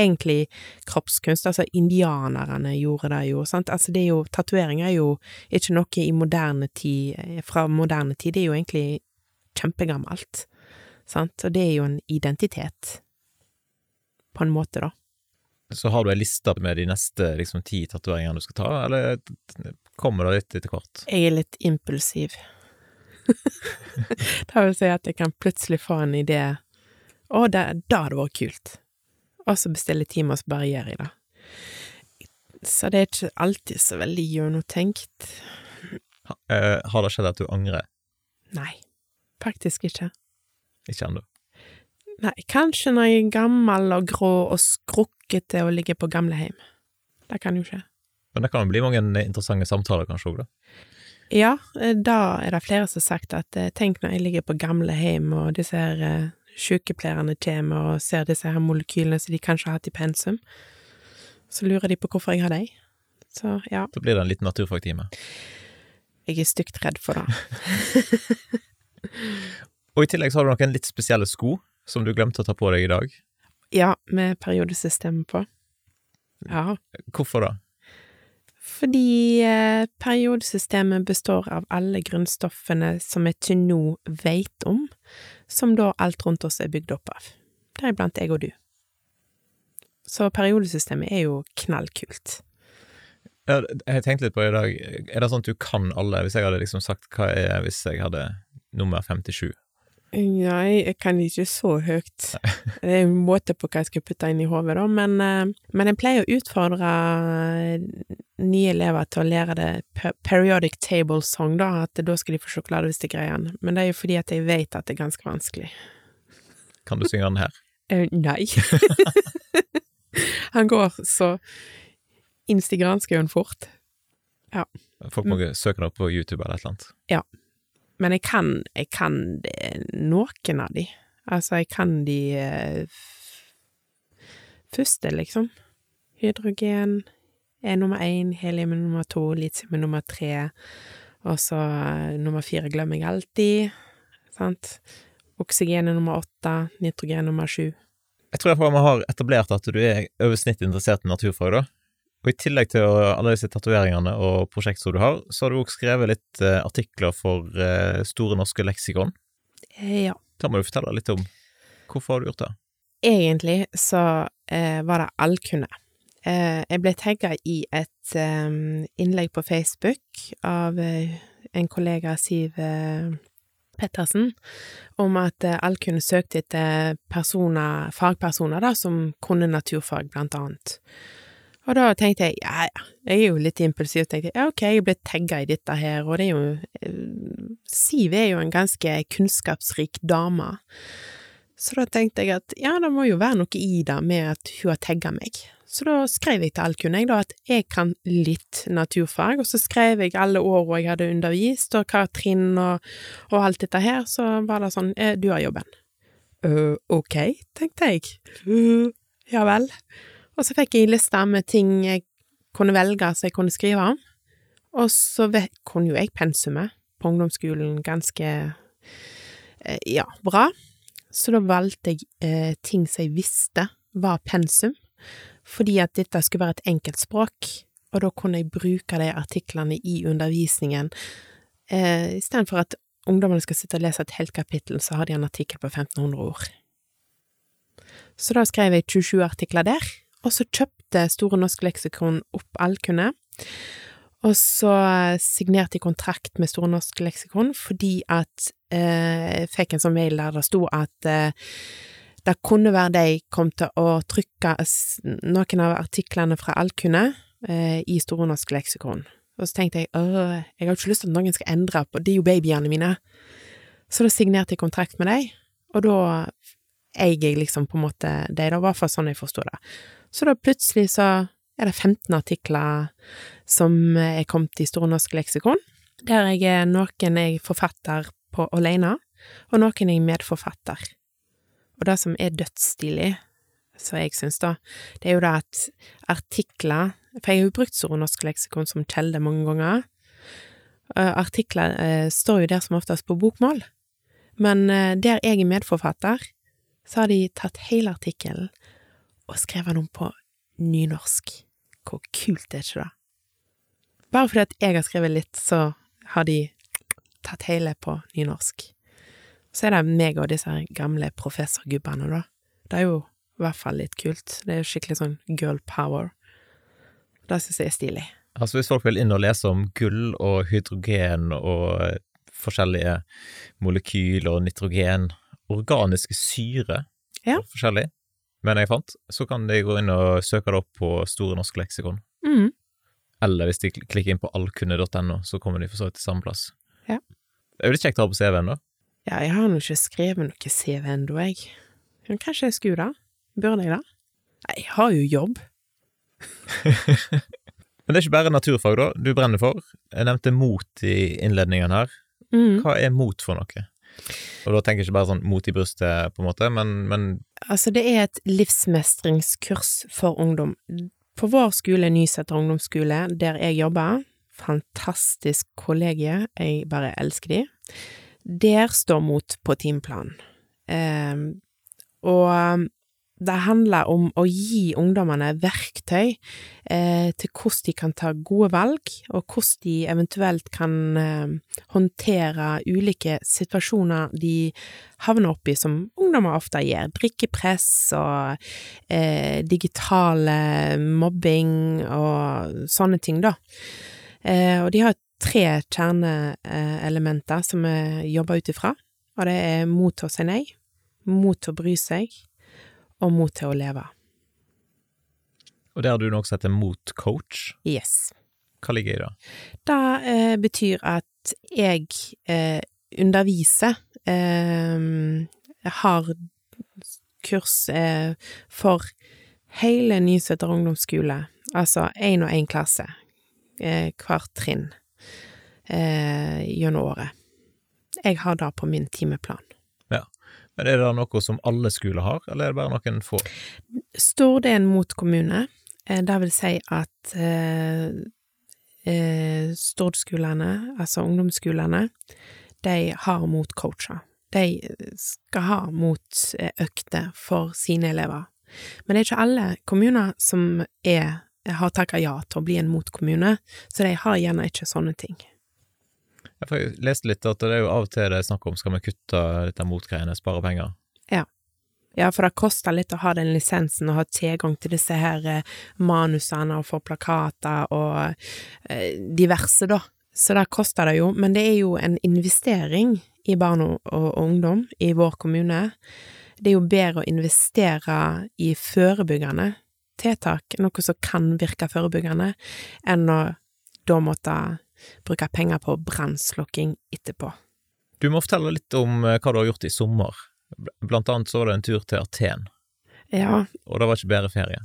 egentlig kroppskunst. Altså, indianerne gjorde det jo, sant. Altså, det er jo Tatoveringer er jo ikke noe i moderne tid, fra moderne tid. Det er jo egentlig kjempegammelt, sant. Og det er jo en identitet. På en måte, da. Så har du ei liste med de neste liksom, ti tatoveringene du skal ta, eller kommer det litt etter hvert? Jeg er litt impulsiv. det vil si at jeg kan plutselig få en idé. Å, det, det hadde vært kult. Og så bestille time, og så bare gjør jeg det. Så det er ikke alltid så veldig gjennomtenkt. Ha, uh, har det skjedd at du angrer? Nei, faktisk ikke. Ikke ennå. Nei, kanskje når jeg er gammel og grå og skrukkete og ligger på gamlehjem. Det kan jo skje. Men det kan bli mange interessante samtaler kanskje òg, da. Ja, eh, da er det flere som har sagt at eh, tenk når jeg ligger på gamlehjem og disse her eh, sykepleierne kommer og ser disse her molekylene som de kanskje har hatt i pensum, så lurer de på hvorfor jeg har dem. Så ja, Da blir det en liten naturfagtime. jeg er stygt redd for det. Og i tillegg så har du noen litt spesielle sko som du glemte å ta på deg i dag. Ja, med periodesystemet på. Ja, Hvorfor da? fordi eh, periodesystemet består av alle grunnstoffene som vi til nå vet om, som da alt rundt oss er bygd opp av. Deriblant jeg og du. Så periodesystemet er jo knallkult. Ja, Jeg tenkte litt på det i dag. Er det sånn at du kan alle? Hvis jeg hadde liksom sagt hva er jeg hvis jeg hadde nummer 57? Nei, jeg kan ikke så høyt. Det er en måte på hva jeg skal putte inn i hodet, da, men, eh, men jeg pleier å utfordre nye elever til å lære det periodic table song, da, at da skal de få sjokolade hvis de greier den. Men det er jo fordi at jeg vet at det er ganske vanskelig. Kan du synge den her? Eh, nei. Han går så innst i granskauen fort. Folk må søke det opp på YouTube eller et eller annet. Men jeg kan, jeg kan det, noen av de. Altså, jeg kan de eh, første, liksom. Hydrogen er nummer én, helium er nummer to, litium er nummer tre, og så eh, nummer fire glemmer jeg alltid, sant. Oksygen er nummer åtte, nitrogen er nummer sju. Jeg tror vi har etablert at du er over snittet interessert i naturfag, da. Og i tillegg til alle disse tatoveringene og prosjekt som du har, så har du også skrevet litt eh, artikler for eh, Store norske leksikon. Eh, Ja. Da må du fortelle litt om hvorfor har du gjort det? Egentlig så eh, var det allkunne. Eh, jeg ble tagga i et eh, innlegg på Facebook av en kollega, Siv Pettersen, om at eh, allkunne søkte etter personer, fagpersoner da, som kunne naturfag, blant annet. Og da tenkte jeg, ja, ja, jeg er jo litt impulsiv, tenkte jeg, ja, ok, jeg ble tagga i dette her, og det er jo eh, Siv er jo en ganske kunnskapsrik dame. Så da tenkte jeg at ja, det må jo være noe i det med at hun har tagga meg. Så da skrev jeg til Alkun jeg da at jeg kan litt naturfag, og så skrev jeg alle åra jeg hadde undervist, og hva trinn og, og alt dette her, så var det sånn eh, du har jobben. Uh, ok, tenkte jeg. Uh, ja vel. Og så fikk jeg en liste med ting jeg kunne velge som jeg kunne skrive om, og så kunne jo jeg pensumet på ungdomsskolen ganske Eh, ja, bra. Så da valgte jeg eh, ting som jeg visste var pensum, fordi at dette skulle være et enkelt språk, og da kunne jeg bruke de artiklene i undervisningen. Eh, Istedenfor at ungdommene skal sitte og lese et helt kapittel, så har de en artikkel på 1500 ord. Så da skrev jeg 27 artikler der, og så kjøpte Store norsk leksikon opp Alkunne. Og så signerte jeg kontrakt med Store norsk leksikon fordi at eh, jeg fikk en sånn mail der det sto at eh, det kunne være de kom til å trykke noen av artiklene fra Alkunne eh, i Store norsk leksikon. Og så tenkte jeg åh, jeg har ikke lyst til at noen skal endre på, det er jo babyene mine. Så da signerte jeg kontrakt med dem, og da eier jeg liksom på en måte de, da, i fall sånn jeg forsto det. Så da plutselig så er det 15 artikler som er kommet i Store norske leksikon, der jeg er noen jeg forfatter på alene, og noen jeg medforfatter. Og det som er dødsstilig, så jeg syns da, det er jo det at artikler For jeg har jo brukt Store norske leksikon som kjelde mange ganger. Artikler eh, står jo der som oftest på bokmål, men eh, der jeg er medforfatter, så har de tatt hele artikkelen og skrevet den om på nynorsk. Hvor kult er ikke det? Bare fordi at jeg har skrevet litt, så har de tatt hele på nynorsk. Så er det meg og disse gamle professorgubbene, da. Det er jo i hvert fall litt kult. Det er jo skikkelig sånn girl power. Det syns jeg er stilig. Altså hvis folk vil inn og lese om gull og hydrogen og forskjellige molekyler og nitrogen, organiske syre Ja. forskjellig, mener jeg fant, så kan de gå inn og søke det opp på Store norske leksikon. Mm. Eller hvis de klikker inn på allkunne.no, så kommer de for så vidt til samme plass. Ja. Det er jo litt kjekt å ha på CV-en, da. Ja, jeg har nå ikke skrevet noe CV ennå, jeg. Men kanskje jeg skulle det? Burde jeg det? Nei, jeg har jo jobb. Men det er ikke bare naturfag, da, du brenner for. Jeg nevnte mot i innledningen her. Mm. Hva er mot for noe? Og da tenker jeg ikke bare sånn mot i brystet, på en måte, men, men Altså, det er et livsmestringskurs for ungdom. På vår skole, Nyseter ungdomsskole, der jeg jobber, fantastisk kollegie, jeg bare elsker de, der står mot på timeplanen. Eh, og det handler om å gi ungdommene verktøy eh, til hvordan de kan ta gode valg, og hvordan de eventuelt kan eh, håndtere ulike situasjoner de havner oppi, som ungdommer ofte gjør. Drikkepress og eh, digitale mobbing og sånne ting, da. Eh, og de har tre kjerneelementer som vi jobber ut ifra, og det er mot å si nei, mot å bry seg, og mot til å leve. Og det har du noe som heter mot coach. Yes. Hva ligger i det? Det eh, betyr at jeg eh, underviser eh, har kurs eh, for hele Nyseter ungdomsskole, altså én og én klasse, eh, hvert trinn, eh, gjennom året. Jeg har det på min timeplan. Men Er det da noe som alle skoler har, eller er det bare noen få? Stordalen mot kommune, eh, det vil si at eh, eh, Stord-skolene, altså ungdomsskolene, de har mot coacher. De skal ha mot eh, for sine elever. Men det er ikke alle kommuner som er, har takka ja til å bli en motkommune, så de har gjerne ikke sånne ting. Jeg har jeg leste litt at det er jo av og til det er snakk om skal vi kutte dette motgreiene, spare penger. Ja, for det koster litt å ha den lisensen og ha tilgang til disse her eh, manusene og få plakater og eh, diverse, da. Så det koster det jo, men det er jo en investering i barn og ungdom i vår kommune. Det er jo bedre å investere i forebyggende tiltak, noe som kan virke forebyggende, enn å da måtte bruke penger på brannslukking etterpå. Du må fortelle litt om eh, hva du har gjort i sommer. Blant annet så var det en tur til Aten, Ja, og det var ikke bedre ferie.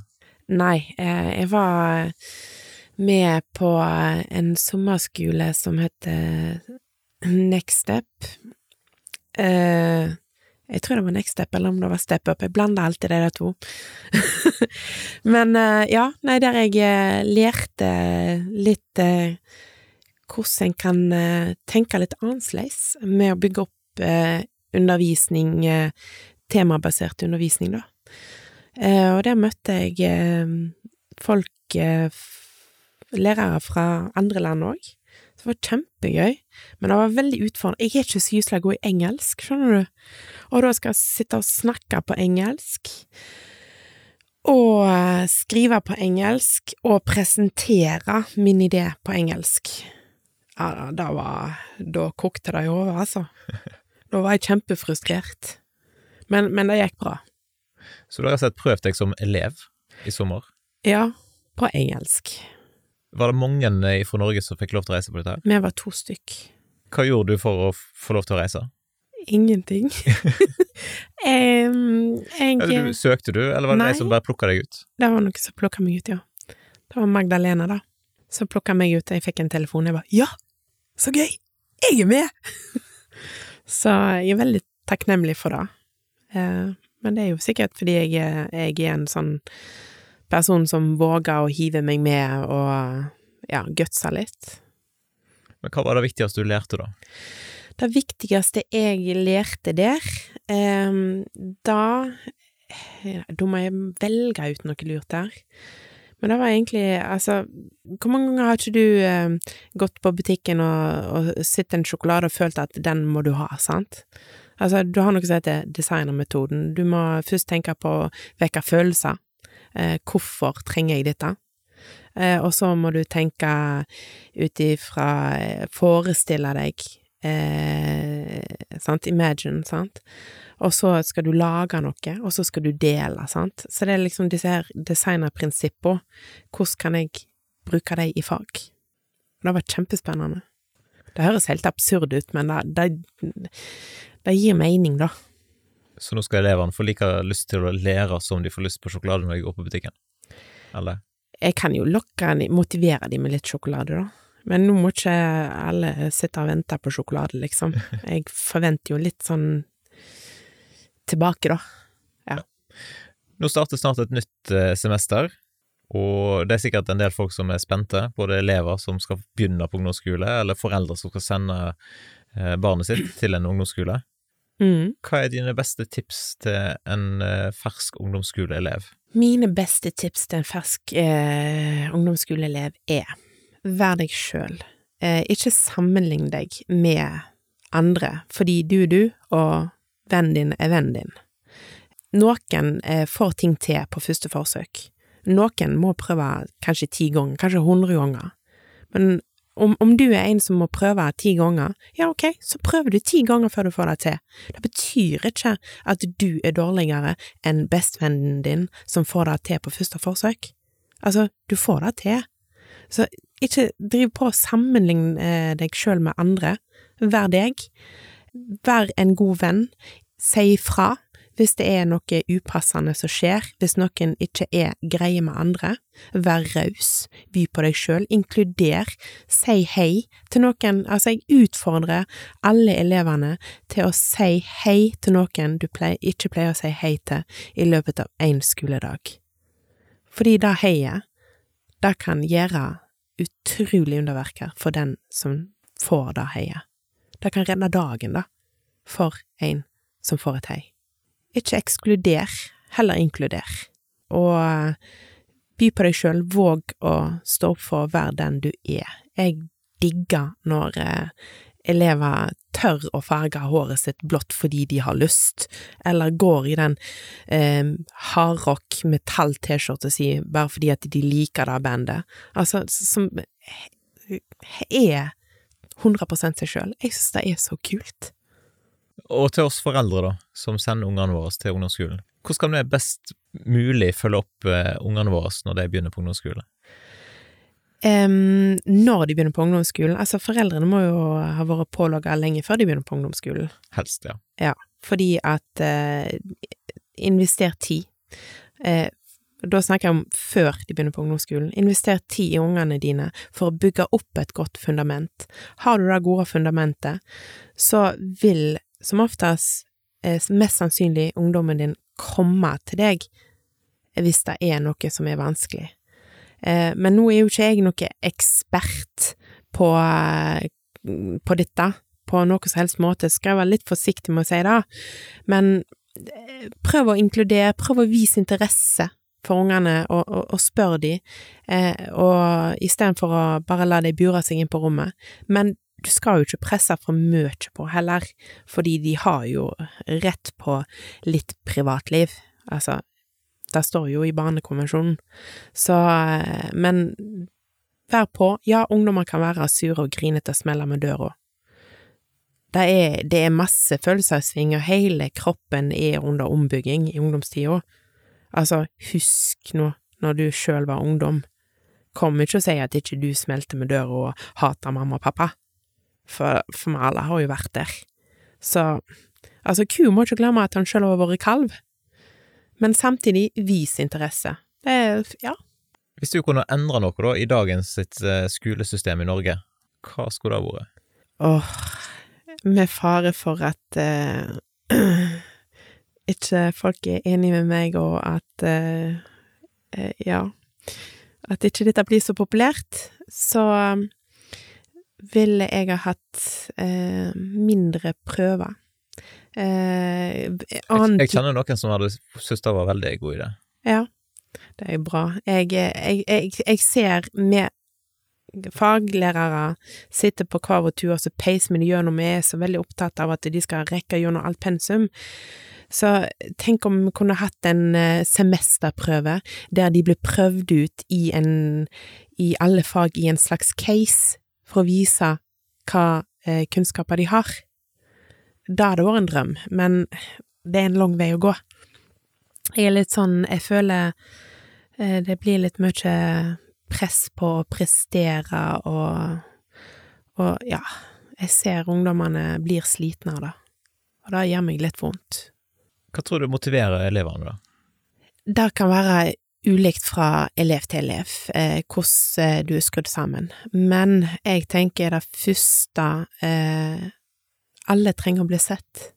Nei, eh, jeg var med på en sommerskole som heter Next Step. Eh, jeg tror det var Next Step, eller om det var Step Up. Jeg blander alltid de der to. Men eh, ja, nei, der jeg eh, lærte litt eh, hvordan en kan eh, tenke litt annerledes med å bygge opp eh, undervisning, eh, temabasert undervisning, da. Og der møtte jeg folk, lærere fra andre land òg. Det var kjempegøy, men det var veldig utfordrende. Jeg er ikke så gyselig god i engelsk, skjønner du, og da skal jeg sitte og snakke på engelsk, og skrive på engelsk, og presentere min idé på engelsk. Ja, da var Da kokte det i hodet, altså. Da var jeg kjempefrustrert. Men, men det gikk bra. Så du har sett og prøvd deg som elev i sommer? Ja, på engelsk. Var det mange fra Norge som fikk lov til å reise på dette? Vi var to stykk. Hva gjorde du for å få lov til å reise? Ingenting. um, jeg Ja, du, søkte du, eller var det de som bare plukka deg ut? Det var noen som plukka meg ut, ja. Det var Magdalena, da. Som plukka meg ut, og jeg fikk en telefon. Jeg bare ja, så gøy! Jeg er med! så jeg er veldig takknemlig for det. Eh, men det er jo sikkert fordi jeg, jeg er en sånn person som våger å hive meg med og ja, gutsa litt. Men hva var det viktigste du lærte, da? Det viktigste jeg lærte der, eh, da Da må jeg velge ut noe lurt der. Men det var egentlig Altså, hvor mange ganger har ikke du eh, gått på butikken og, og sett en sjokolade og følt at den må du ha, sant? Altså, du har noe som heter designermetoden. Du må først tenke på å vekke følelser. Eh, hvorfor trenger jeg dette? Eh, og så må du tenke ut ifra eh, Forestille deg eh, sant, imagine, sant, og så skal du lage noe, og så skal du dele, sant, så det er liksom disse her designerprinsippene, hvordan kan jeg bruke dem i fag? Det var kjempespennende. Det høres helt absurd ut, men det, det, det gir mening, da. Så nå skal elevene få like lyst til å lære som de får lyst på sjokolade når de går på butikken? Eller? Jeg kan jo lokke, motivere dem med litt sjokolade, da. Men nå må ikke alle sitte og vente på sjokolade, liksom. Jeg forventer jo litt sånn tilbake, da. Nå starter snart et nytt eh, semester, og det er sikkert en del folk som er spente, både elever som skal begynne på ungdomsskole, eller foreldre som skal sende eh, barnet sitt til en ungdomsskole. Mm. Hva er dine beste tips til en eh, fersk ungdomsskoleelev? Mine beste tips til en fersk eh, ungdomsskoleelev er vær deg sjøl. Eh, ikke sammenlign deg med andre, fordi du er du, og vennen din er vennen din. Noen eh, får ting til på første forsøk. Noen må prøve kanskje ti ganger, kanskje hundre ganger. Men om, om du er en som må prøve ti ganger, ja ok, så prøver du ti ganger før du får det til. Det betyr ikke at du er dårligere enn bestevennen din som får det til på første forsøk. Altså, du får det til. Så ikke driv på å sammenligne eh, deg sjøl med andre. Vær deg. Vær en god venn. Si ifra hvis det er noe upassende som skjer, hvis noen ikke er greie med andre. Vær raus. By på deg sjøl. Inkluder. Si hei til noen. Altså, jeg utfordrer alle elevene til å si hei til noen du pleier, ikke pleier å si hei til i løpet av én skoledag. Fordi det heiet, det kan gjøre utrolig underverker for den som får det heiet. Det kan redde dagen, da, for en som får et hei. Ikke ekskluder, heller inkluder. Og eh, by på deg sjøl, våg å stå opp for å være den du er. Jeg digger når eh, elever tør å farge håret sitt blått fordi de har lyst, eller går i den eh, hardrock metall-T-skjorta si bare fordi at de liker det bandet. Altså, som er 100 seg sjøl. Jeg synes det er så kult. Og til oss foreldre, da, som sender ungene våre til ungdomsskolen. Hvordan kan vi best mulig følge opp eh, ungene våre når de begynner på ungdomsskole? Em, når de begynner på ungdomsskolen, altså foreldrene må jo ha vært pålogga lenge før de begynner på ungdomsskolen. Helst, ja. Ja, fordi at uh, invester tid. Uh, da snakker jeg om før de begynner på ungdomsskolen. Invester tid i ungene dine for å bygge opp et godt fundament. Har du det gode fundamentet, så vil som oftest uh, mest sannsynlig ungdommen din komme til deg hvis det er noe som er vanskelig. Eh, men nå er jo ikke jeg noe ekspert på, eh, på dette. på noe som helst måte, skal jeg være litt forsiktig med å si det, men eh, prøv å inkludere, prøv å vise interesse for ungene, og, og, og spør de, eh, og istedenfor å bare la de bure seg inn på rommet. Men du skal jo ikke presse for mye på heller, fordi de har jo rett på litt privatliv. Altså, det står jo i Barnekonvensjonen. Så, eh, men vær på. Ja, ungdommer kan være sure og grinete og smelle med døra. Det er, det er masse følelsessvinger, hele kroppen er under ombygging i ungdomstida. Altså, husk nå, når du sjøl var ungdom. Kom ikke og si at ikke du smelte med døra og hater mamma og pappa, for, for vi alle har jo vært der. Så, altså, ku må ikke glemme at han sjøl har vært kalv, men samtidig vis interesse. Det er, ja. Hvis du kunne endre noe da, i dagens sitt, eh, skolesystem i Norge, hva skulle det ha vært? Åh, med fare for at uh, ikke folk er enig med meg, og at uh, uh, ja At ikke dette blir så populært, så ville jeg ha hatt mindre prøver. Eh, Jeg, annet jeg kjenner noen som hadde syntes det var veldig god idé. Ja, det er jo bra. Jeg, jeg, jeg, jeg ser med faglærere sitter på hver vår tur, og så peiser vi det gjennom, vi er så veldig opptatt av at de skal rekke gjennom alt pensum. Så tenk om vi kunne hatt en eh, semesterprøve der de ble prøvd ut i en, i alle fag i en slags case, for å vise hva eh, kunnskaper de har. Da hadde det vært en drøm, men det er en lang vei å gå. Jeg er litt sånn, jeg føler eh, det blir litt mye press på å prestere og, og ja, jeg ser ungdommene blir slitne av det, og det gjør meg litt vondt. Hva tror du motiverer elevene, da? Det kan være ulikt fra elev til elev, eh, hvordan eh, du er skrudd sammen, men jeg tenker det første eh, Alle trenger å bli sett.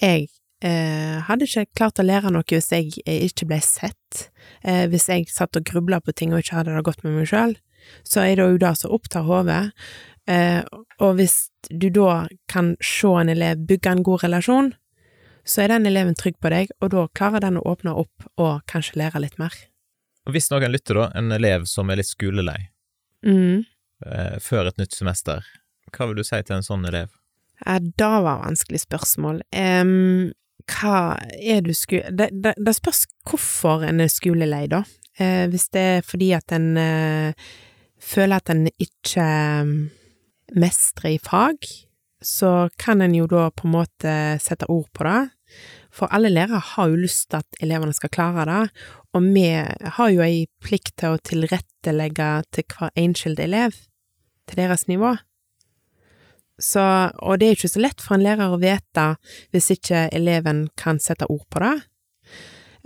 Jeg eh, hadde ikke klart å lære noe hvis jeg eh, ikke ble sett, eh, hvis jeg satt og grubla på ting og ikke hadde det godt med meg sjøl, så er det jo det som opptar hodet. Eh, og hvis du da kan se en elev bygge en god relasjon, så er den eleven trygg på deg, og da klarer den å åpne opp og kanskje lære litt mer. Hvis noen lytter, da, en elev som er litt skolelei, Mm. eh, før et nytt semester, hva vil du si til en sånn elev? Ja, det var vanskelig spørsmål. Um, hva er du sku... Det, det, det spørs hvorfor en er skolelei, da. Uh, hvis det er fordi at en uh, føler at en ikke mestrer i fag, så kan en jo da på en måte sette ord på det. For alle lærere har jo lyst til at elevene skal klare det, og vi har jo ei plikt til å tilrettelegge til hver enskild elev, til deres nivå. Så, og det er ikke så lett for en lærer å vite hvis ikke eleven kan sette ord på det.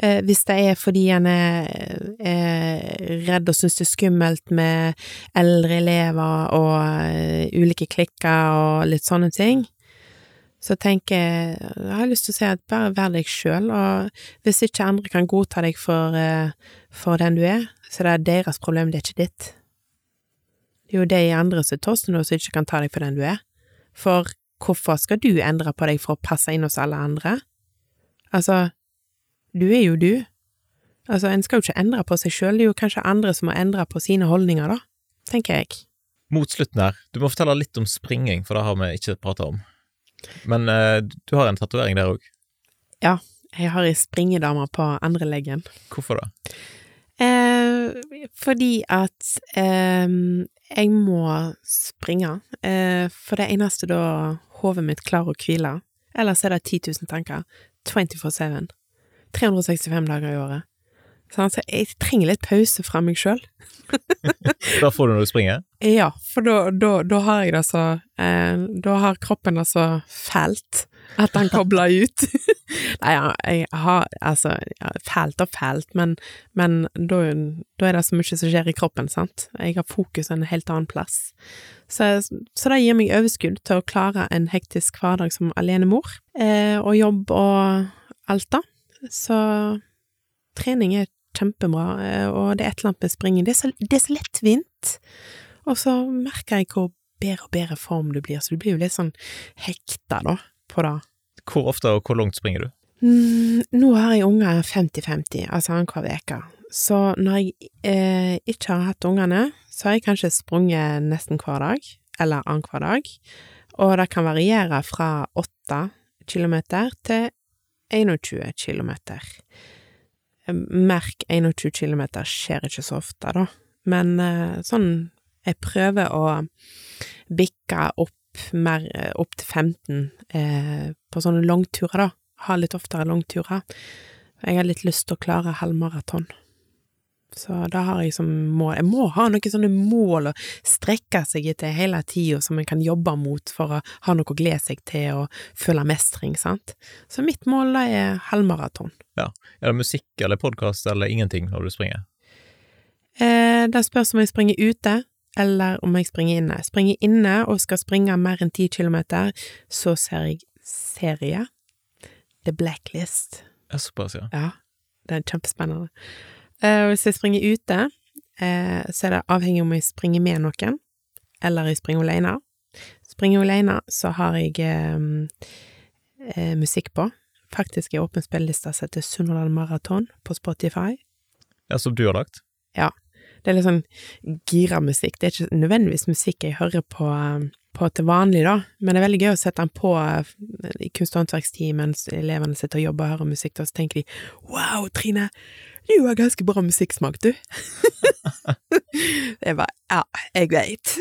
Eh, hvis det er fordi en er, er redd og syns det er skummelt med eldre elever og uh, ulike klikker og litt sånne ting, så tenker jeg Jeg har lyst til å si at bare vær deg sjøl, og hvis ikke andre kan godta deg for, eh, for den du er, så det er deres problem, det er ikke ditt. Det er jo de andre som toster nå, som ikke kan ta deg for den du er. For hvorfor skal du endre på deg for å passe inn hos alle andre? Altså, du er jo du. Altså, en skal jo ikke endre på seg sjøl, det er jo kanskje andre som må endre på sine holdninger, da, tenker jeg. Mot slutten her, du må fortelle litt om springing, for det har vi ikke prata om. Men eh, du har en tatovering der òg. Ja, jeg har ei springedame på andre leggen. Hvorfor det? Fordi at eh, jeg må springe, eh, for det eneste da hodet mitt klarer å hvile. Ellers er det 10 000 tanker, 24-7, 365 dager i året. Sånn, så jeg trenger litt pause fra meg sjøl. Da får du når du springer? Ja, for da, da, da har jeg det så eh, Da har kroppen det så fælt at han kobler ut. Nei, jeg har altså Fælt og fælt, men, men da, da er det så mye som skjer i kroppen, sant. Jeg har fokus en helt annen plass. Så, så det gir meg overskudd til å klare en hektisk hverdag som alenemor, eh, og jobb og alt da. Så trening er kjempebra, eh, og det er et eller annet med springen. Det er så, det er så lettvint. Og så merker jeg hvor bedre og bedre form du blir, så du blir jo litt sånn hekta, da, på det. Hvor ofte og hvor langt springer du? Mm, nå har jeg unger 50-50, altså annenhver uke. Så når jeg eh, ikke har hatt ungene, så har jeg kanskje sprunget nesten hver dag, eller annenhver dag. Og det kan variere fra 8 kilometer til 21 kilometer. Merk 21 kilometer skjer ikke så ofte, da. Men eh, sånn Jeg prøver å bikke opp mer, opp til 15 eh, på sånne langturer, da. Ha litt oftere langturer. Jeg har litt lyst til å klare halvmaraton. Så da har jeg som mål Jeg må ha noen sånne mål å strekke seg etter hele tida som en kan jobbe mot for å ha noe å glede seg til og føle mestring, sant. Så mitt mål da er halvmaraton. Ja. Er det musikk eller podkast eller ingenting når du springer? Eh, det spørs om jeg springer ute, eller om jeg springer inne. Springer inne og skal springe mer enn ti kilometer, så ser jeg serie. The Blacklist. Ja, Såpass, ja. Ja, det er kjempespennende. Uh, hvis jeg springer ute, uh, så er det avhengig om jeg springer med noen, eller jeg springer alene. Springer alene, så har jeg um, uh, musikk på. Faktisk er åpen spilleliste som heter Sunnhordland Maraton på Spotify. Ja, Som du har lagt? Det er litt sånn gira musikk. Det er ikke nødvendigvis musikk jeg hører på, eh, på til vanlig, da, men det er veldig gøy å sette den på eh, i kunst- og håndverkstid mens elevene sitter og jobber og hører musikk, og så tenker de wow, Trine, du har ganske bra musikksmak, du. det er bare ja, jeg veit.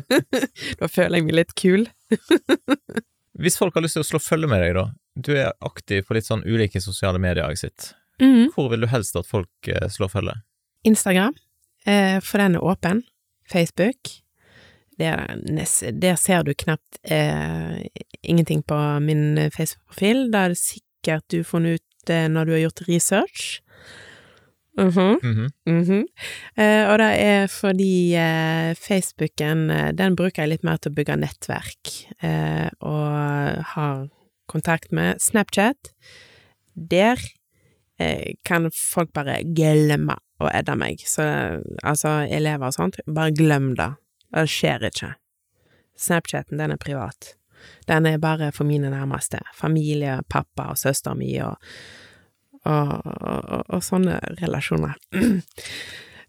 da føler jeg meg litt kul. Hvis folk har lyst til å slå følge med deg, da. Du er aktiv på litt sånn ulike sosiale medier, jeg sitt. Mm. Hvor vil du helst at folk eh, slår følge? Instagram, for den er åpen. Facebook. Der, der ser du knapt eh, ingenting på min Facebook-profil. Da er det sikkert du funnet ut eh, når du har gjort research. Mhm, Mhm. mhm. Eh, og det er fordi eh, Facebooken, eh, den bruker jeg litt mer til å bygge nettverk, eh, og har kontakt med Snapchat. Der eh, kan folk bare glemme å edda meg, så altså elever og sånt, bare glem det. Det skjer ikke. Snapchaten, den er privat. Den er bare for mine nærmeste. Familie, pappa og søster mi og, og, og, og sånne relasjoner.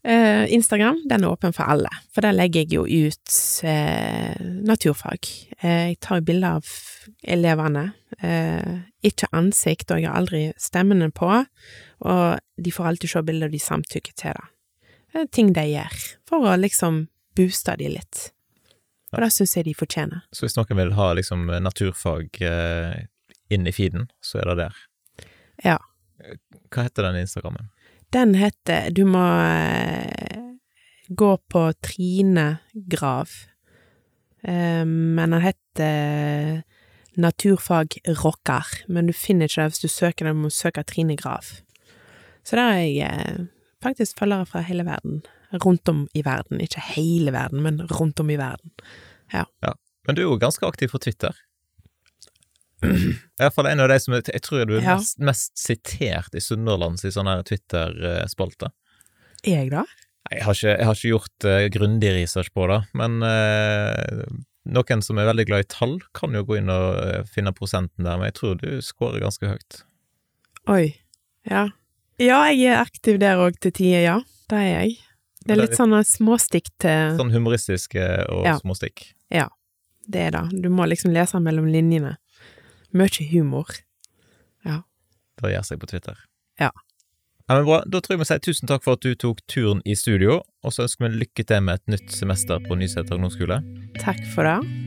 Eh, Instagram, den er åpen for alle, for der legger jeg jo ut eh, naturfag. Eh, jeg tar bilder av elevene, eh, ikke ansikt, og jeg har aldri stemmene på, og de får alltid se bilder de samtykker til da. Det er ting de gjør, for å liksom booste de litt. Og det syns jeg de fortjener. Så hvis noen vil ha liksom naturfag eh, inn i feeden, så er det der. Ja. Hva heter den Instagrammen? Den heter Du må eh, gå på Trine Grav, eh, men den heter Naturfag rocker, men du finner ikke det hvis du søker den, må du søke Trine Grav. Så da er jeg eh, faktisk følgere fra hele verden. Rundt om i verden. Ikke hele verden, men rundt om i verden. Ja, Men du er jo ganske aktiv på Twitter. Iallfall en av de som jeg, jeg tror du er Ja. mest, mest sitert i Sunnhordlands i sånne Twitter-spalte. Er jeg da? Jeg har ikke, jeg har ikke gjort uh, grundig research på det, men uh, noen som er veldig glad i tall, kan jo gå inn og uh, finne prosenten der, men jeg tror du scorer ganske høyt. Oi. Ja. Ja, jeg er aktiv der òg til tider, ja. Det er jeg. Det er litt sånn småstikk til Sånn humoristiske og Ja. småstikk. Det er det. Du må liksom lese mellom linjene. Mye humor. Ja. Det gjør seg på Twitter. Ja. Ja, men bra. Da tror jeg vi sier tusen takk for at du tok turen i studio, og så ønsker vi lykke til med et nytt semester på Nyseter ungdomsskole. Takk for det.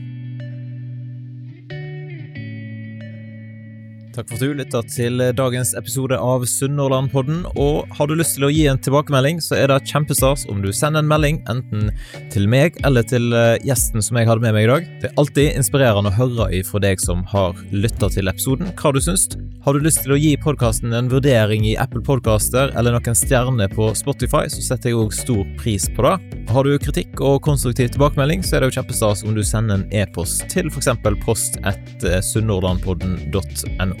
Takk for at du lytta til dagens episode av Sunnhordlandpodden. Og har du lyst til å gi en tilbakemelding, så er det kjempestas om du sender en melding enten til meg eller til eh, gjesten som jeg hadde med meg i dag. Det er alltid inspirerende å høre ifra deg som har lytta til episoden, hva du syns. Har du lyst til å gi podkasten en vurdering i Apple Podcaster eller noen stjerner på Spotify, så setter jeg òg stor pris på det. Har du kritikk og konstruktiv tilbakemelding, så er det jo kjempestas om du sender en e-post til f.eks. post at sunnhordlandpodden.no.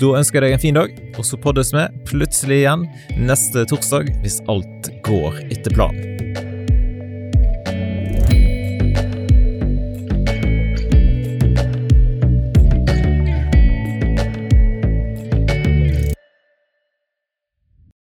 Da ønsker jeg deg en fin dag, og så poddes vi plutselig igjen neste torsdag hvis alt går etter planen.